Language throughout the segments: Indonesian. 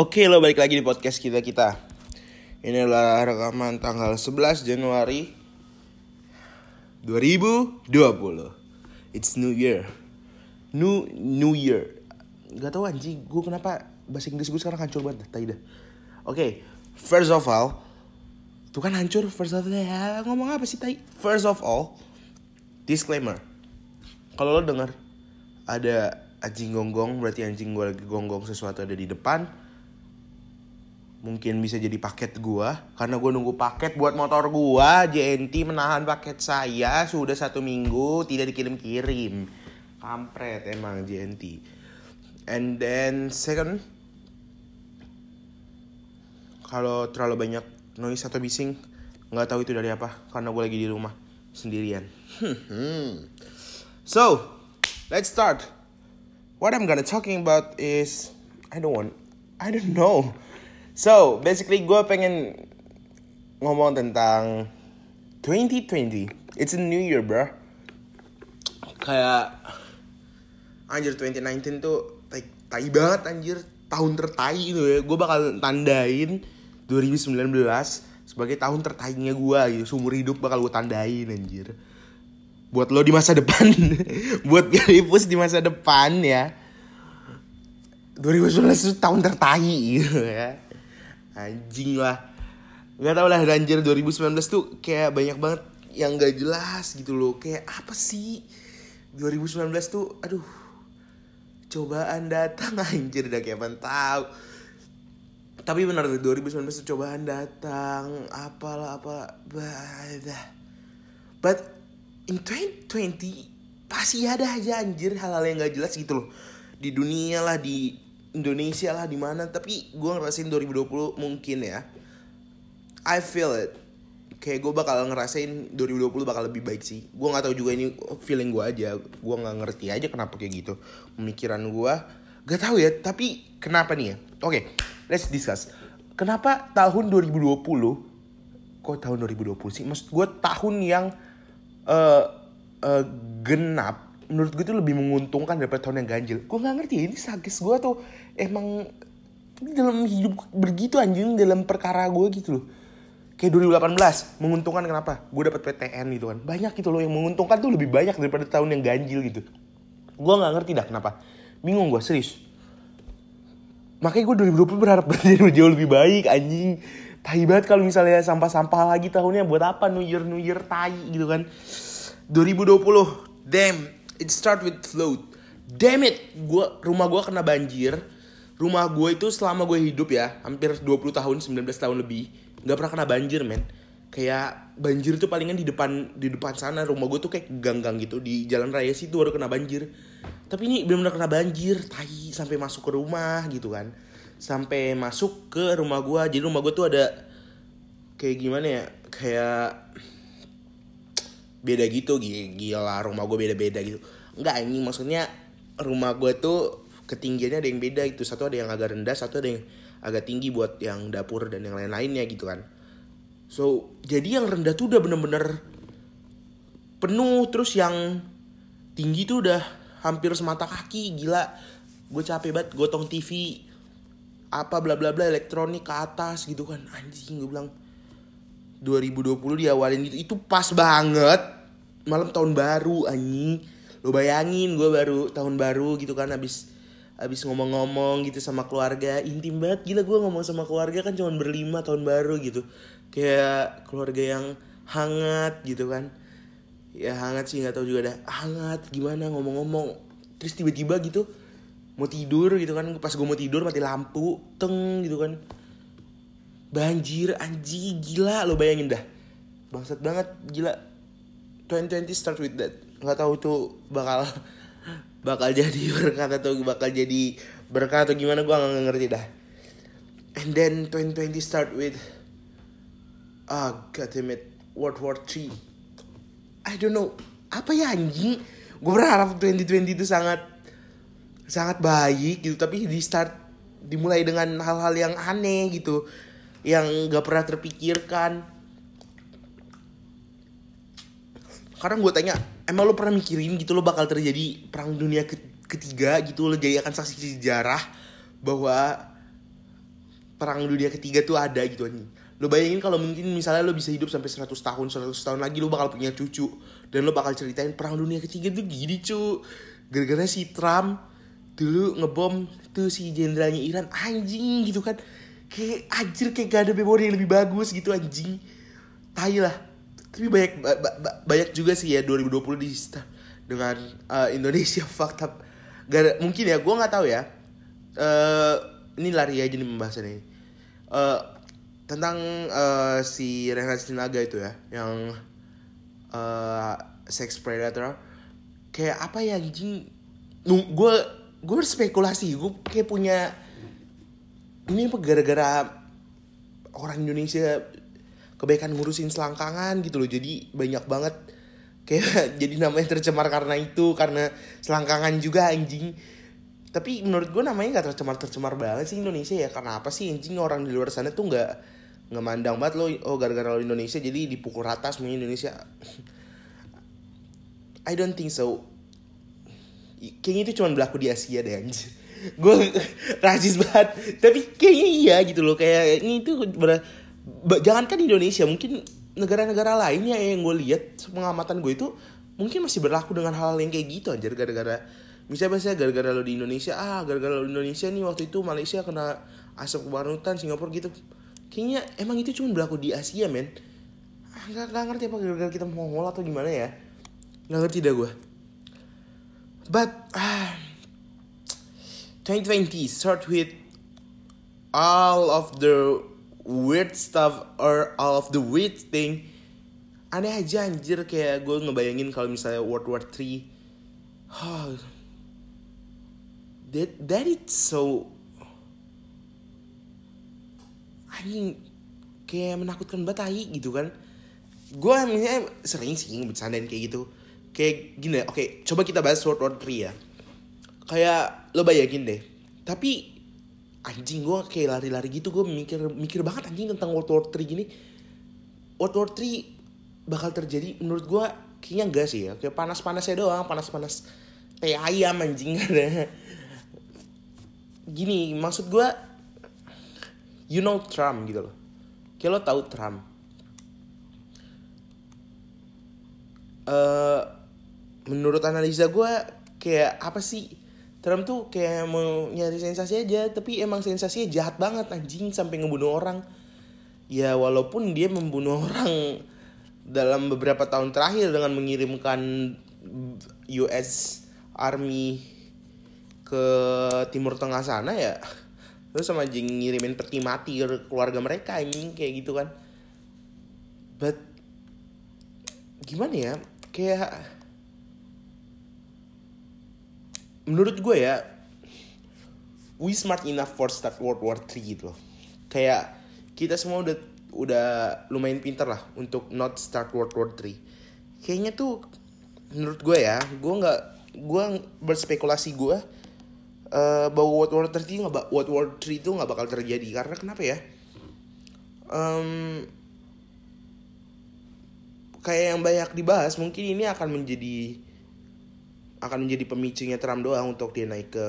Oke lo balik lagi di podcast kita kita. Ini adalah rekaman tanggal 11 Januari 2020 It's New Year. New New Year. Gak tau anjing. Gue kenapa bahasa Inggris gue sekarang hancur banget dah. Oke First of all Tuh kan hancur. First of all ya, Ngomong apa sih tai? First of all Disclaimer. Kalau lo denger Ada anjing gonggong Berarti anjing gue lagi gonggong sesuatu ada di depan mungkin bisa jadi paket gua karena gua nunggu paket buat motor gua. JNT menahan paket saya sudah satu minggu tidak dikirim-kirim. Kampret emang JNT and then second kalau terlalu banyak noise atau bising nggak tahu itu dari apa karena gue lagi di rumah sendirian. So let's start. What I'm gonna talking about is I don't want I don't know So, basically gue pengen ngomong tentang 2020. It's a new year, bro. Kayak anjir 2019 tuh tai banget anjir. Tahun tertai itu ya. Gue bakal tandain 2019 sebagai tahun tertainya gue gitu. Seumur hidup bakal gue tandain anjir. Buat lo di masa depan. buat Galipus di masa depan ya. 2019 itu tahun tertai gitu ya anjing lah. Nggak tau lah anjir 2019 tuh kayak banyak banget yang gak jelas gitu loh. Kayak apa sih? 2019 tuh aduh cobaan datang anjir udah kayak tahu. Tapi benar tuh 2019 tuh cobaan datang apalah apa bah, but in 2020 pasti ada aja anjir hal-hal yang gak jelas gitu loh. Di dunia lah di Indonesia lah di mana. Tapi gue ngerasain 2020 mungkin ya. I feel it. Kayak gue bakal ngerasain 2020 bakal lebih baik sih. Gue nggak tahu juga ini feeling gue aja. Gue nggak ngerti aja kenapa kayak gitu. Pemikiran gue gak tahu ya. Tapi kenapa nih ya? Oke okay, let's discuss. Kenapa tahun 2020 kok tahun 2020 sih? Maksud gue tahun yang uh, uh, genap menurut gue itu lebih menguntungkan daripada tahun yang ganjil. Gue nggak ngerti ini sakit gue tuh emang dalam hidup begitu anjing dalam perkara gue gitu loh. Kayak 2018 menguntungkan kenapa? Gue dapet PTN gitu kan. Banyak gitu loh yang menguntungkan tuh lebih banyak daripada tahun yang ganjil gitu. Gue nggak ngerti dah kenapa. Bingung gue serius. Makanya gue 2020 berharap berjaya jauh lebih baik anjing. Tai banget kalau misalnya sampah-sampah lagi tahunnya buat apa? New Year New Year tai gitu kan 2020 damn it start with float damn it gua rumah gua kena banjir. Rumah gue itu selama gue hidup ya hampir 20 tahun 19 tahun lebih nggak pernah kena banjir men. Kayak banjir tuh palingan di depan di depan sana rumah gue tuh kayak gang-gang gitu di jalan raya situ baru kena banjir. Tapi ini benar-benar kena banjir tai sampai masuk ke rumah gitu kan. Sampai masuk ke rumah gue jadi rumah gue tuh ada kayak gimana ya kayak beda gitu gila rumah gue beda-beda gitu. Nggak ini maksudnya rumah gue tuh ketinggiannya ada yang beda itu satu ada yang agak rendah satu ada yang agak tinggi buat yang dapur dan yang lain-lainnya gitu kan. So jadi yang rendah tuh udah bener-bener penuh terus yang tinggi tuh udah hampir semata kaki gila. Gue capek banget gotong TV apa bla bla bla elektronik ke atas gitu kan. Anjing gue bilang 2020 diawalin gitu itu pas banget. Malam tahun baru anjing. Lo bayangin gue baru tahun baru gitu kan abis abis ngomong-ngomong gitu sama keluarga. Intim banget gila gue ngomong sama keluarga kan cuma berlima tahun baru gitu. Kayak keluarga yang hangat gitu kan. Ya hangat sih nggak tahu juga dah. Hangat gimana ngomong-ngomong. Terus tiba-tiba gitu mau tidur gitu kan. Pas gue mau tidur mati lampu teng gitu kan banjir anjing gila lo bayangin dah. Bangsat banget gila. 2020 start with that. Nggak tahu tuh bakal bakal jadi berkat atau bakal jadi berkat atau gimana gue nggak ngerti dah. And then 2020 start with ah oh, god World War 3 I don't know. Apa ya anjing? Gue berharap 2020 itu sangat sangat baik gitu tapi di start dimulai dengan hal-hal yang aneh gitu yang gak pernah terpikirkan. Karena gue tanya emang lo pernah mikirin gitu lo bakal terjadi perang dunia ketiga gitu lo jadi akan saksi sejarah bahwa perang dunia ketiga tuh ada gitu anjing? Lo bayangin kalau mungkin misalnya lo bisa hidup sampai 100 tahun 100 tahun lagi lo bakal punya cucu dan lo bakal ceritain perang dunia ketiga tuh gini cu. Gara-gara si Trump dulu ngebom tuh si jenderalnya Iran anjing gitu kan kayak anjir kayak gak ada memori yang lebih bagus gitu anjing. Tai lah. Tapi banyak ba- ba- ba- banyak juga sih ya 2020 di dengan uh, Indonesia fucked up. Gak mungkin ya gue nggak tahu ya. Eh ini lari aja nih pembahasan ini. Eh, tentang eh, si Renat Sinaga itu ya yang eh sex predator. Kayak apa ya anjing? Gue gue berspekulasi gue kayak punya ini apa gara-gara orang Indonesia kebaikan ngurusin selangkangan gitu loh. Jadi banyak banget kayak jadi namanya tercemar karena itu karena selangkangan juga anjing. Tapi menurut gue namanya gak tercemar tercemar banget sih Indonesia ya. Karena apa sih anjing? Orang di luar sana tuh nggak nggak mandang banget lo oh gara-gara lo Indonesia jadi dipukul rata semuanya Indonesia. I don't think so. Kayaknya itu cuma berlaku di Asia deh anjir gue rasis banget. Tapi kayaknya iya gitu loh. Kayak ini itu ber- jangankan Indonesia mungkin negara-negara lainnya yang gue lihat pengamatan gue itu mungkin masih berlaku dengan hal yang kayak gitu anjir. Gara-gara misalnya misalnya gara-gara lo di Indonesia ah gara-gara lo di Indonesia nih waktu itu Malaysia kena asap kebarutan Singapura gitu. Kayaknya emang itu cuma berlaku di Asia men. Ah, nggak nggak ngerti apa gara-gara kita Mongol atau gimana ya. Nggak ngerti dah gue but ah 2020 start with all of the weird stuff or all of the weird thing. Aneh aja anjir kayak gue ngebayangin kalau misalnya World War 3 oh, that that is so anjing kayak menakutkan banget gitu kan. Gue misalnya sering sih bercandain kayak gitu. Kayak gini oke coba kita bahas World War 3 ya kayak lo bayangin deh. Tapi anjing gue kayak lari-lari gitu gue mikir mikir banget anjing tentang World War 3 gini. World War 3 bakal terjadi menurut gue kayaknya enggak sih ya. Kayak panas-panasnya doang panas-panas teh ayam anjing gini maksud gue you know Trump gitu loh. Kayak lo tahu Trump. Eh menurut analisa gue kayak apa sih Trump tuh kayak mau nyari sensasi aja tapi emang sensasinya jahat banget anjing sampai ngebunuh orang. Ya walaupun dia membunuh orang dalam beberapa tahun terakhir dengan mengirimkan US Army ke Timur Tengah sana ya terus sama anjing ngirimin peti mati ke keluarga mereka anjing kayak gitu kan. But gimana ya kayak menurut gue ya we smart enough for start World War 3 gitu loh. Kayak kita semua udah udah lumayan pintar lah untuk not start World War 3 kayaknya tuh menurut gue ya gue nggak gue berspekulasi gue uh, bahwa World War 3 nggak World War 3 itu nggak bakal terjadi. Karena kenapa ya? Em, kayak yang banyak dibahas mungkin ini akan menjadi akan menjadi pemicunya Trump doang untuk dia naik ke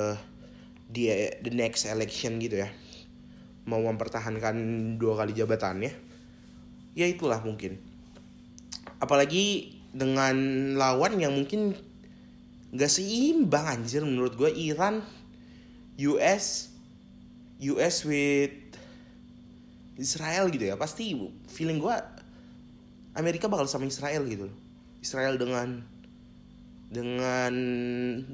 dia the next election gitu ya. Mau mempertahankan dua kali jabatannya ya itulah mungkin. Apalagi dengan lawan yang mungkin gak seimbang anjir menurut gue Iran US US with Israel gitu ya. Pasti feeling gue Amerika bakal sama Israel gitu Israel dengan dengan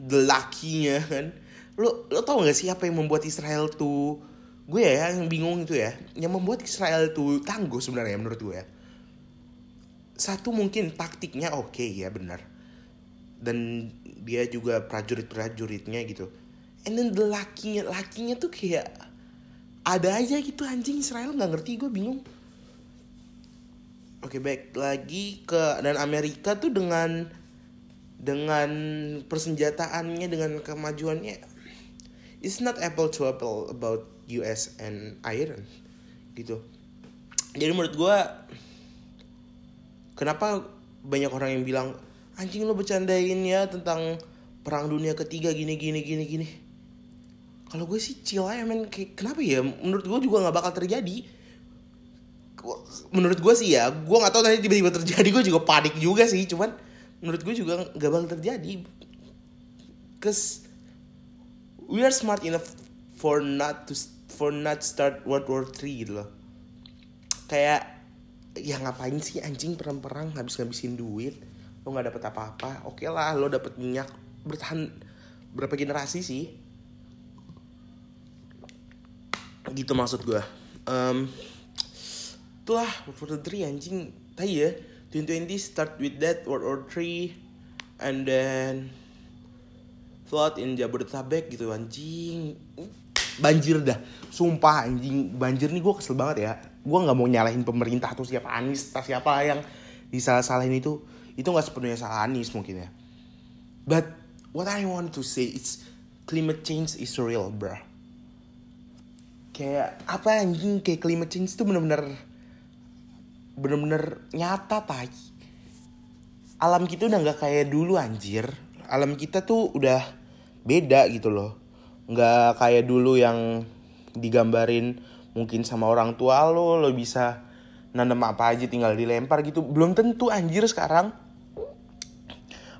the lucky-nya kan. Lo lo tau gak sih apa yang membuat Israel tuh gue ya yang bingung itu ya yang membuat Israel tuh tangguh sebenarnya menurut gue ya. Satu mungkin taktiknya oke ya benar. Dan dia juga prajurit prajuritnya gitu. And then the lucky-nya lucky-nya tuh kayak ada aja gitu anjing Israel nggak ngerti gue bingung. Oke baik lagi ke dan Amerika tuh dengan dengan persenjataannya dengan kemajuannya it's not apple to apple about US and Iran gitu. Jadi menurut gue kenapa banyak orang yang bilang anjing lo bercandain ya tentang perang dunia ketiga gini gini gini gini. Kalau gue sih chill aja men. Kenapa ya? Menurut gue juga nggak bakal terjadi. Menurut gue sih ya gue nggak tahu nanti tiba-tiba terjadi. Gue juga panik juga sih cuman menurut gue juga nggak bakal terjadi. Cause we are smart enough for not to for not start World War 3 gitu loh. Kayak ya ngapain sih anjing perang-perang habis ngabisin duit lo nggak dapet apa-apa. Oke lah lo dapet minyak bertahan berapa generasi sih? Gitu maksud gue um, itulah World War 3 anjing. Tadi ya 2020 start with that World War 3 and then flood in Jabodetabek gitu anjing. Banjir dah. Sumpah anjing. Banjir nih gue kesel banget ya. Gue nggak mau nyalahin pemerintah atau siapa Anies atau siapa yang disalah-salahin itu. Itu nggak sepenuhnya salah Anies mungkin ya. But what I want to say is climate change is real bro kayak apa anjing kayak climate change itu bener-bener bener-bener nyata tai alam kita udah nggak kayak dulu anjir. Alam kita tuh udah beda gitu loh. Nggak kayak dulu yang digambarin mungkin sama orang tua lo lo bisa nanam apa aja tinggal dilempar gitu. Belum tentu anjir sekarang.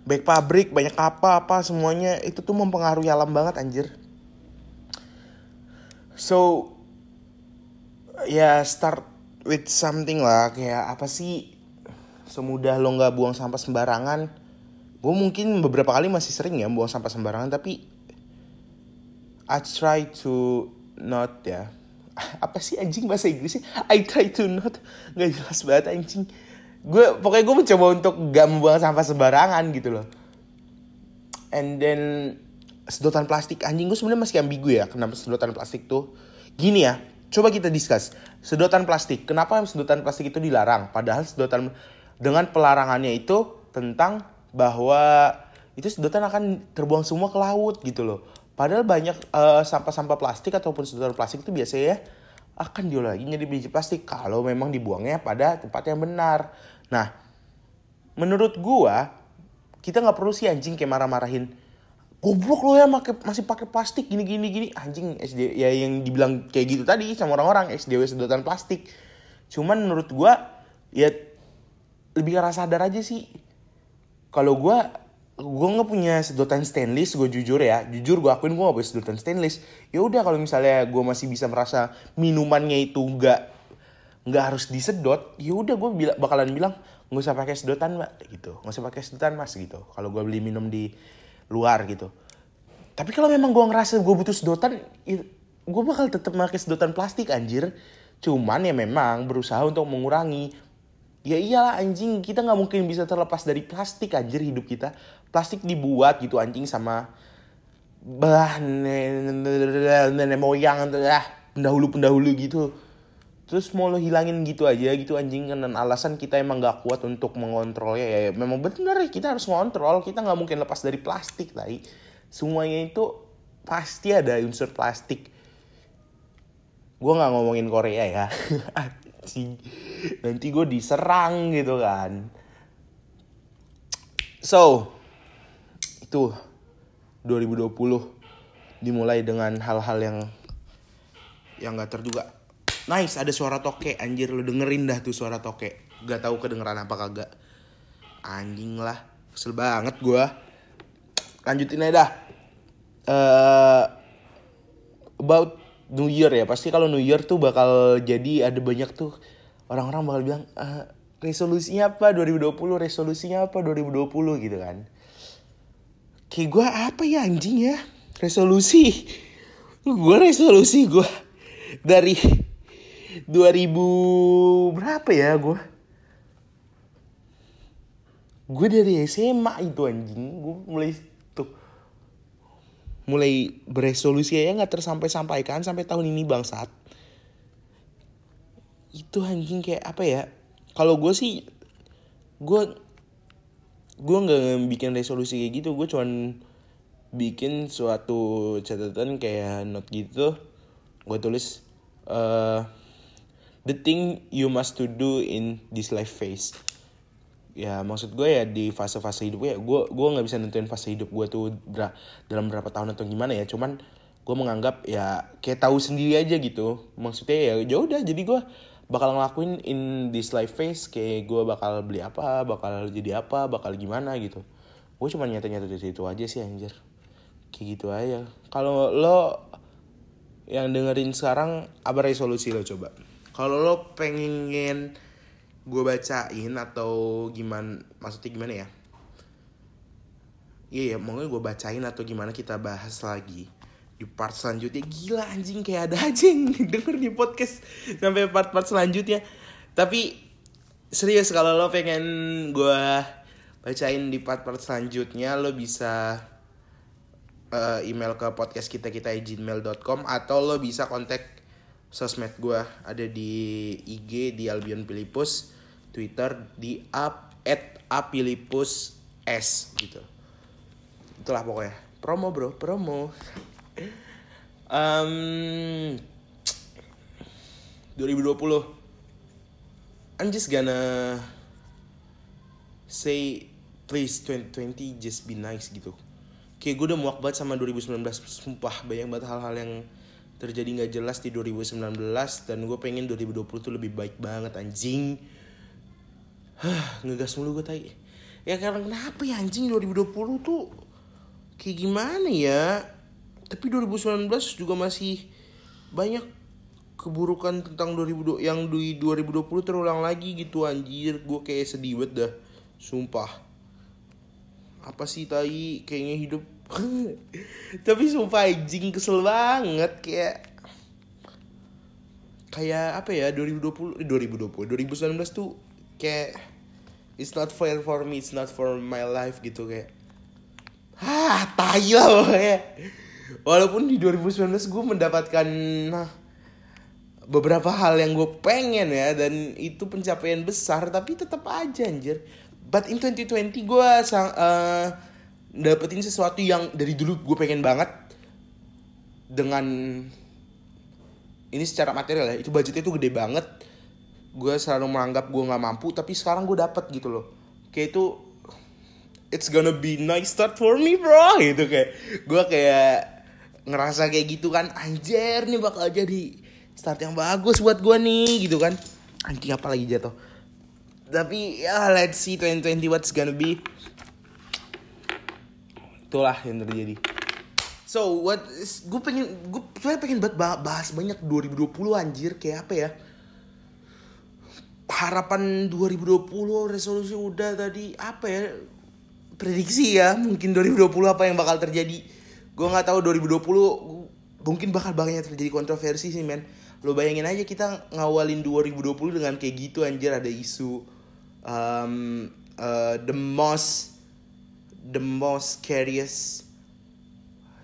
Baik pabrik banyak apa apa semuanya. Itu tuh mempengaruhi alam banget anjir. So ya start with something lah kayak apa sih? Semudah lo nggak buang sampah sembarangan. Gue mungkin beberapa kali masih sering ya buang sampah sembarangan tapi I try to not ya. Apa sih anjing bahasa Inggrisnya I try to not. Nggak jelas banget anjing. Gue pokoknya gue mencoba untuk gak membuang sampah sembarangan gitu loh. And then sedotan plastik. Anjing gue sebenarnya masih ambigu ya kenapa sedotan plastik tuh. Gini ya coba kita discuss. Sedotan plastik. Kenapa sedotan plastik itu dilarang? Padahal sedotan dengan pelarangannya itu tentang bahwa itu sedotan akan terbuang semua ke laut gitu loh. Padahal banyak eh, sampah-sampah plastik ataupun sedotan plastik itu biasanya akan diolah jadi biji plastik kalau memang dibuangnya pada tempat yang benar. Nah menurut gua kita nggak perlu sih anjing kayak marah-marahin goblok lo ya make, masih pakai plastik gini gini gini. Anjing SD ya yang dibilang kayak gitu tadi sama orang-orang SDW sedotan plastik. Cuman menurut gua ya lebih arah sadar aja sih. Kalau gua gua nggak punya sedotan stainless gue jujur ya. Jujur gue akuin gue gak punya sedotan stainless. Ya udah kalau misalnya gue masih bisa merasa minumannya itu nggak nggak harus disedot ya udah gue bila, bakalan bilang nggak usah pakai sedotan mbak gitu. Nggak usah pakai sedotan mas gitu. Kalau gue beli minum di luar gitu tapi kalau memang gue ngerasa gue butuh sedotan gue bakal tetap pakai sedotan plastik anjir cuman ya memang berusaha untuk mengurangi ya iyalah anjing kita nggak mungkin bisa terlepas dari plastik anjir hidup kita plastik dibuat gitu anjing sama bah nenek moyang ah pendahulu pendahulu gitu terus mau lo hilangin gitu aja gitu anjing dan alasan kita emang gak kuat untuk mengontrolnya ya, ya. Memang bener kita harus ngontrol kita nggak mungkin lepas dari plastik tadi semuanya itu pasti ada unsur plastik. Gue nggak ngomongin Korea ya. Anjing. Nanti gue diserang gitu kan. So itu 2020 dimulai dengan hal-hal yang yang nggak terduga nice ada suara toke. Anjir lu dengerin dah tuh suara toke. Gak tahu kedengeran apa kagak. Anjing lah kesel banget gua. Lanjutin aja dah. Uh, about New Year ya. Pasti kalau New Year tuh bakal jadi ada banyak tuh orang-orang bakal bilang uh, resolusinya apa 2020 resolusinya apa 2020 gitu kan. Kayak gue apa ya anjing ya? Resolusi? Gue resolusi gue dari 2000 berapa ya gue gue dari SMA itu anjing. Gue mulai tuh mulai beresolusi ya nggak tersampai-sampaikan sampai tahun ini bangsat. Itu anjing kayak apa ya? Kalau gue sih gue gue nggak bikin resolusi kayak gitu. Gue cuman bikin suatu catatan kayak note gitu. Gue tulis uh, the thing you must to do in this life phase. Ya maksud gue ya di fase-fase hidup gue ya gue gue nggak bisa nentuin fase hidup gue tuh dalam berapa tahun atau gimana ya. Cuman gue menganggap ya kayak tahu sendiri aja gitu. Maksudnya ya ya udah jadi gue bakal ngelakuin in this life phase kayak gue bakal beli apa bakal jadi apa bakal gimana gitu. Gue cuma nyata nyata dari situ aja sih anjir. Kayak gitu aja. Kalau lo yang dengerin sekarang apa resolusi lo coba kalau lo pengen gue bacain atau gimana maksudnya gimana ya? Iya ya maunya gue bacain atau gimana kita bahas lagi. Di part selanjutnya gila anjing kayak ada yang denger di podcast sampai part-part selanjutnya. Tapi serius kalau lo pengen gue bacain di part-part selanjutnya lo bisa uh, email ke podcast kita kita gmail.com atau lo bisa kontak sosmed gue ada di IG di Albion Pilipus Twitter di up at apilipus s gitu. Itulah pokoknya. Promo bro promo. Um, 2020 I'm just gonna say please 2020 just be nice gitu. Kayak gue udah muak banget sama 2019 sumpah banyak banget hal-hal yang terjadi nggak jelas di 2019 dan gue pengen 2020 tuh lebih baik banget anjing. Hah, ngegas mulu gue tai. Ya karena kenapa ya anjing? 2020 tuh kayak gimana ya? Tapi 2019 juga masih banyak keburukan tentang 2020 yang di 2020 terulang lagi gitu anjir. Gue kayak sedih banget dah sumpah. Apa sih tai? Kayaknya hidup tapi sumpah anjing kesel banget kayak kayak apa ya 2020 2020 2019 tuh kayak it's not fair for me it's not for my life gitu kayak ah tai lah pokoknya walaupun di 2019 gue mendapatkan nah, beberapa hal yang gue pengen ya dan itu pencapaian besar tapi tetap aja anjir. But in 2020 gue sang uh, dapetin sesuatu yang dari dulu gue pengen banget dengan ini secara material ya. Itu budgetnya tuh gede banget. Gue selalu menganggap gue nggak mampu tapi sekarang gue dapet gitu loh. Kayak itu it's gonna be nice start for me bro. Gitu kayak gue kayak ngerasa kayak gitu kan anjir nih bakal jadi start yang bagus buat gue nih gitu kan. Anjing apa lagi jatuh? Tapi ya let's see 2020 what's gonna be itulah yang terjadi. So what gue pengen gue saya pengen banget bahas banyak 2020 anjir. Kayak apa ya? Harapan 2020 resolusi udah tadi apa ya? Prediksi ya mungkin 2020 apa yang bakal terjadi. Gue nggak tahu 2020 mungkin bakal banyak terjadi kontroversi sih men. Lo bayangin aja kita ngawalin 2020 dengan kayak gitu anjir. Ada isu um, uh, the most the most scariest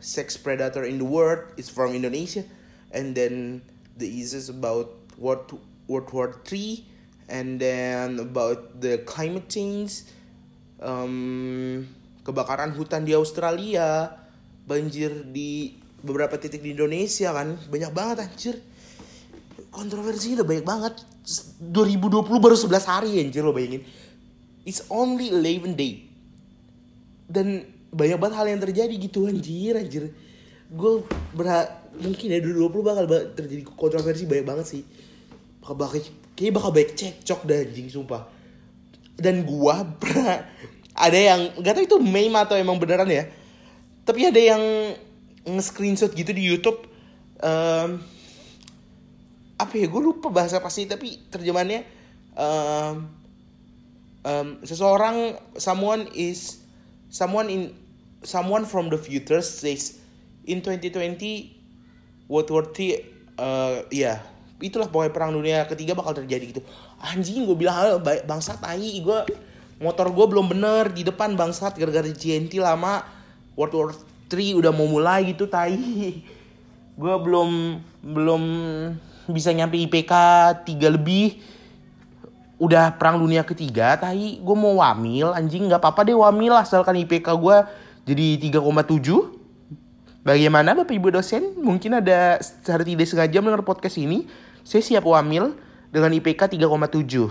sex predator in the world is from Indonesia. And then the issues about World World War 3 and then about the climate change um, kebakaran hutan di Australia banjir di beberapa titik di Indonesia kan. Banyak banget anjir. Kontroversi udah banyak banget. 2020 baru 11 hari anjir lo bayangin. It's only 11 day dan banyak banget hal yang terjadi gitu anjir anjir. Gue berha mungkin ya 2020 bakal terjadi kontroversi banyak banget sih. Bakal bakal kayaknya bakal baik cekcok dah anjing sumpah. Dan gua pernah ada yang gak tau itu meme atau emang beneran ya. Tapi ada yang nge-screenshot gitu di YouTube um, apa ya gue lupa bahasa pasti tapi terjemahannya um, um, seseorang someone is someone in someone from the future says in 2020 World War III uh, ya itulah pokoknya perang dunia ketiga bakal terjadi gitu. Anjing gue bilang bangsat tai gue motor gue belum bener di depan bangsat gara-gara GNT lama World War 3 udah mau mulai gitu tai. Gue belum belum bisa nyampe IPK 3 lebih udah perang dunia ketiga tai. Gue mau wamil anjing. Nggak apa-apa deh wamil asalkan IPK gue jadi 3,7 bagaimana bapak ibu dosen? Mungkin ada secara tidak sengaja mendengar podcast ini. Saya siap wamil dengan IPK 3,7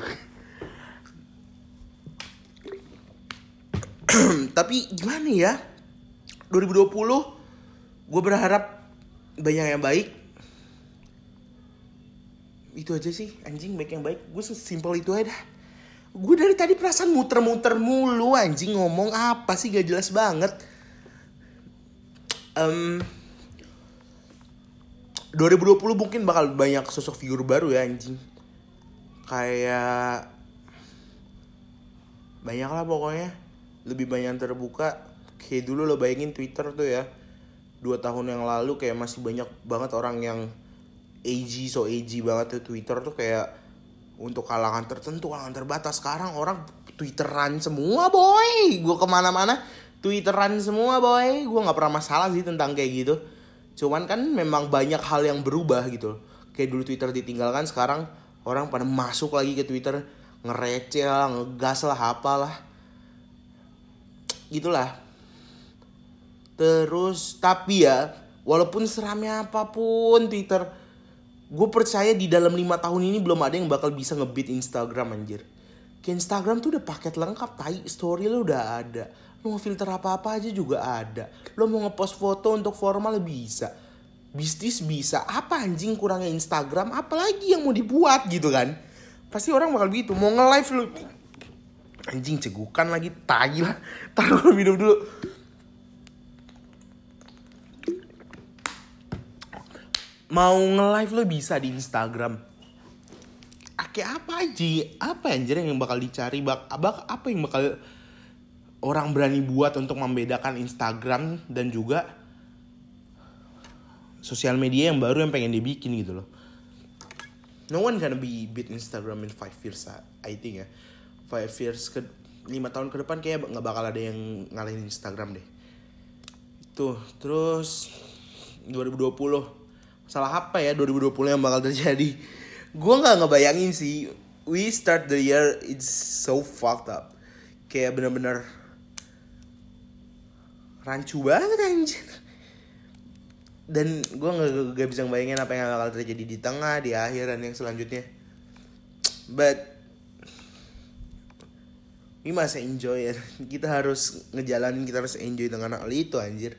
tapi gimana ya? 2020 gue berharap banyak yang baik itu aja sih anjing baik yang baik. Gue sesimpel itu aja dah. Gue dari tadi perasaan muter-muter mulu anjing ngomong apa sih? Gak jelas banget. Um, 2020 mungkin bakal banyak sosok figur baru ya anjing. Kayak banyak lah pokoknya. Lebih banyak yang terbuka. Kayak dulu lo bayangin Twitter tuh ya. Dua tahun yang lalu kayak masih banyak banget orang yang edgy so edgy banget tuh. Twitter tuh kayak untuk kalangan tertentu kalangan terbatas. Sekarang orang Twitteran semua boy. Gue ke mana-mana Twitteran semua boy. Gue nggak pernah masalah sih tentang kayak gitu. Cuman kan memang banyak hal yang berubah gitu. Kayak dulu Twitter ditinggalkan sekarang orang pada masuk lagi ke Twitter ngereceh lah ngegas lah apalah. Gitulah. Terus tapi ya walaupun seramnya apa pun Twitter gue percaya di dalam lima tahun ini belum ada yang bakal bisa ngebit Instagram anjir. Ke Instagram tuh udah paket lengkap tai story lo udah ada. Lo mau filter apa-apa aja juga ada. Lo mau ngepost foto untuk formal bisa. Bisnis bisa. Apa anjing kurangnya Instagram? Apalagi yang mau dibuat gitu kan? Pasti orang bakal begitu. Mau nge-live lo anjing cegukan lagi. Tai lah. Taruh minum dulu mau nge-live lo bisa di Instagram. Kayak apa aja apa anjir yang bakal dicari? Bak, bak apa yang bakal orang berani buat untuk membedakan Instagram dan juga sosial media yang baru yang pengen dibikin gitu loh? No one gonna be beat Instagram in five years I think ya. Five years ke lima tahun ke depan kayak nggak bakal ada yang ngalahin Instagram deh. Tuh terus 2020 salah apa ya 2020 yang bakal terjadi. Gue nggak ngebayangin sih we start the year it's so fucked up. Kayak bener-bener rancu banget anjir. Dan gue nggak gak bisa ngebayangin apa yang bakal terjadi di tengah di akhir dan yang selanjutnya. But we must enjoy ya kita harus ngejalanin kita harus enjoy dengan hal itu anjir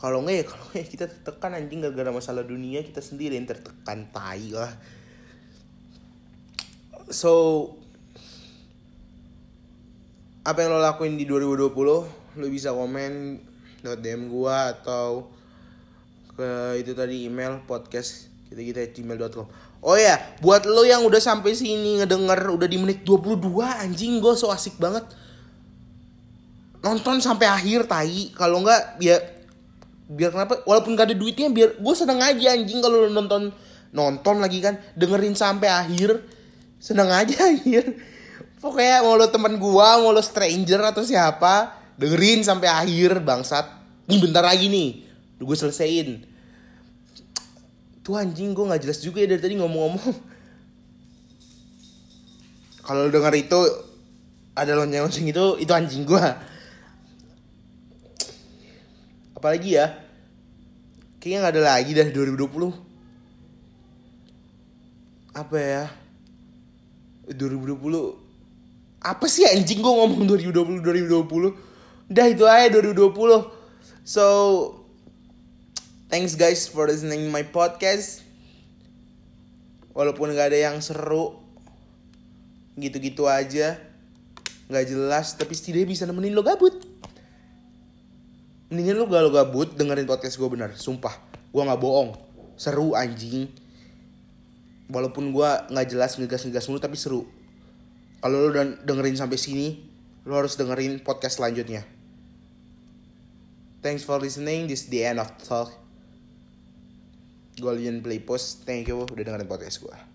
kalau nggak ya kalau nggak ya kita tertekan anjing gara-gara masalah dunia kita sendiri yang tertekan tai lah. So apa yang lo lakuin di 2020 lo bisa komen lewat DM gua atau ke itu tadi email podcast kita kita gmail.com oh ya buat lo yang udah sampai sini ngedenger udah di menit 22 anjing gue so asik banget. Nonton sampai akhir tai. Kalau nggak ya biar kenapa? Walaupun gak ada duitnya biar gue seneng aja anjing kalau nonton nonton lagi kan. Dengerin sampai akhir seneng aja anjir. Pokoknya mau lo teman gua mau lo stranger atau siapa dengerin sampai akhir bangsat. Ini bentar lagi nih gue selesaiin. Tuh anjing gue nggak jelas juga ya dari tadi ngomong-ngomong. Kalau lo denger itu ada lonceng-lonceng itu itu anjing gua apalagi ya kayaknya nggak ada lagi dari 2020 apa ya? 2020 apa sih anjing gue ngomong 2020 2020 udah itu aja 2020 so thanks guys for listening my podcast. Walaupun gak ada yang seru gitu-gitu aja. Nggak jelas tapi setidaknya bisa nemenin lo gabut mendingan gak lo gabut dengerin podcast gue bener sumpah. Gue nggak bohong. Seru anjing. Walaupun gue nggak jelas ngegas ngegas mulu tapi seru. Kalau lo udah dengerin sampai sini lo harus dengerin podcast selanjutnya. Thanks for listening. This is the end of talk. Golian Play Post thank you udah dengerin podcast gue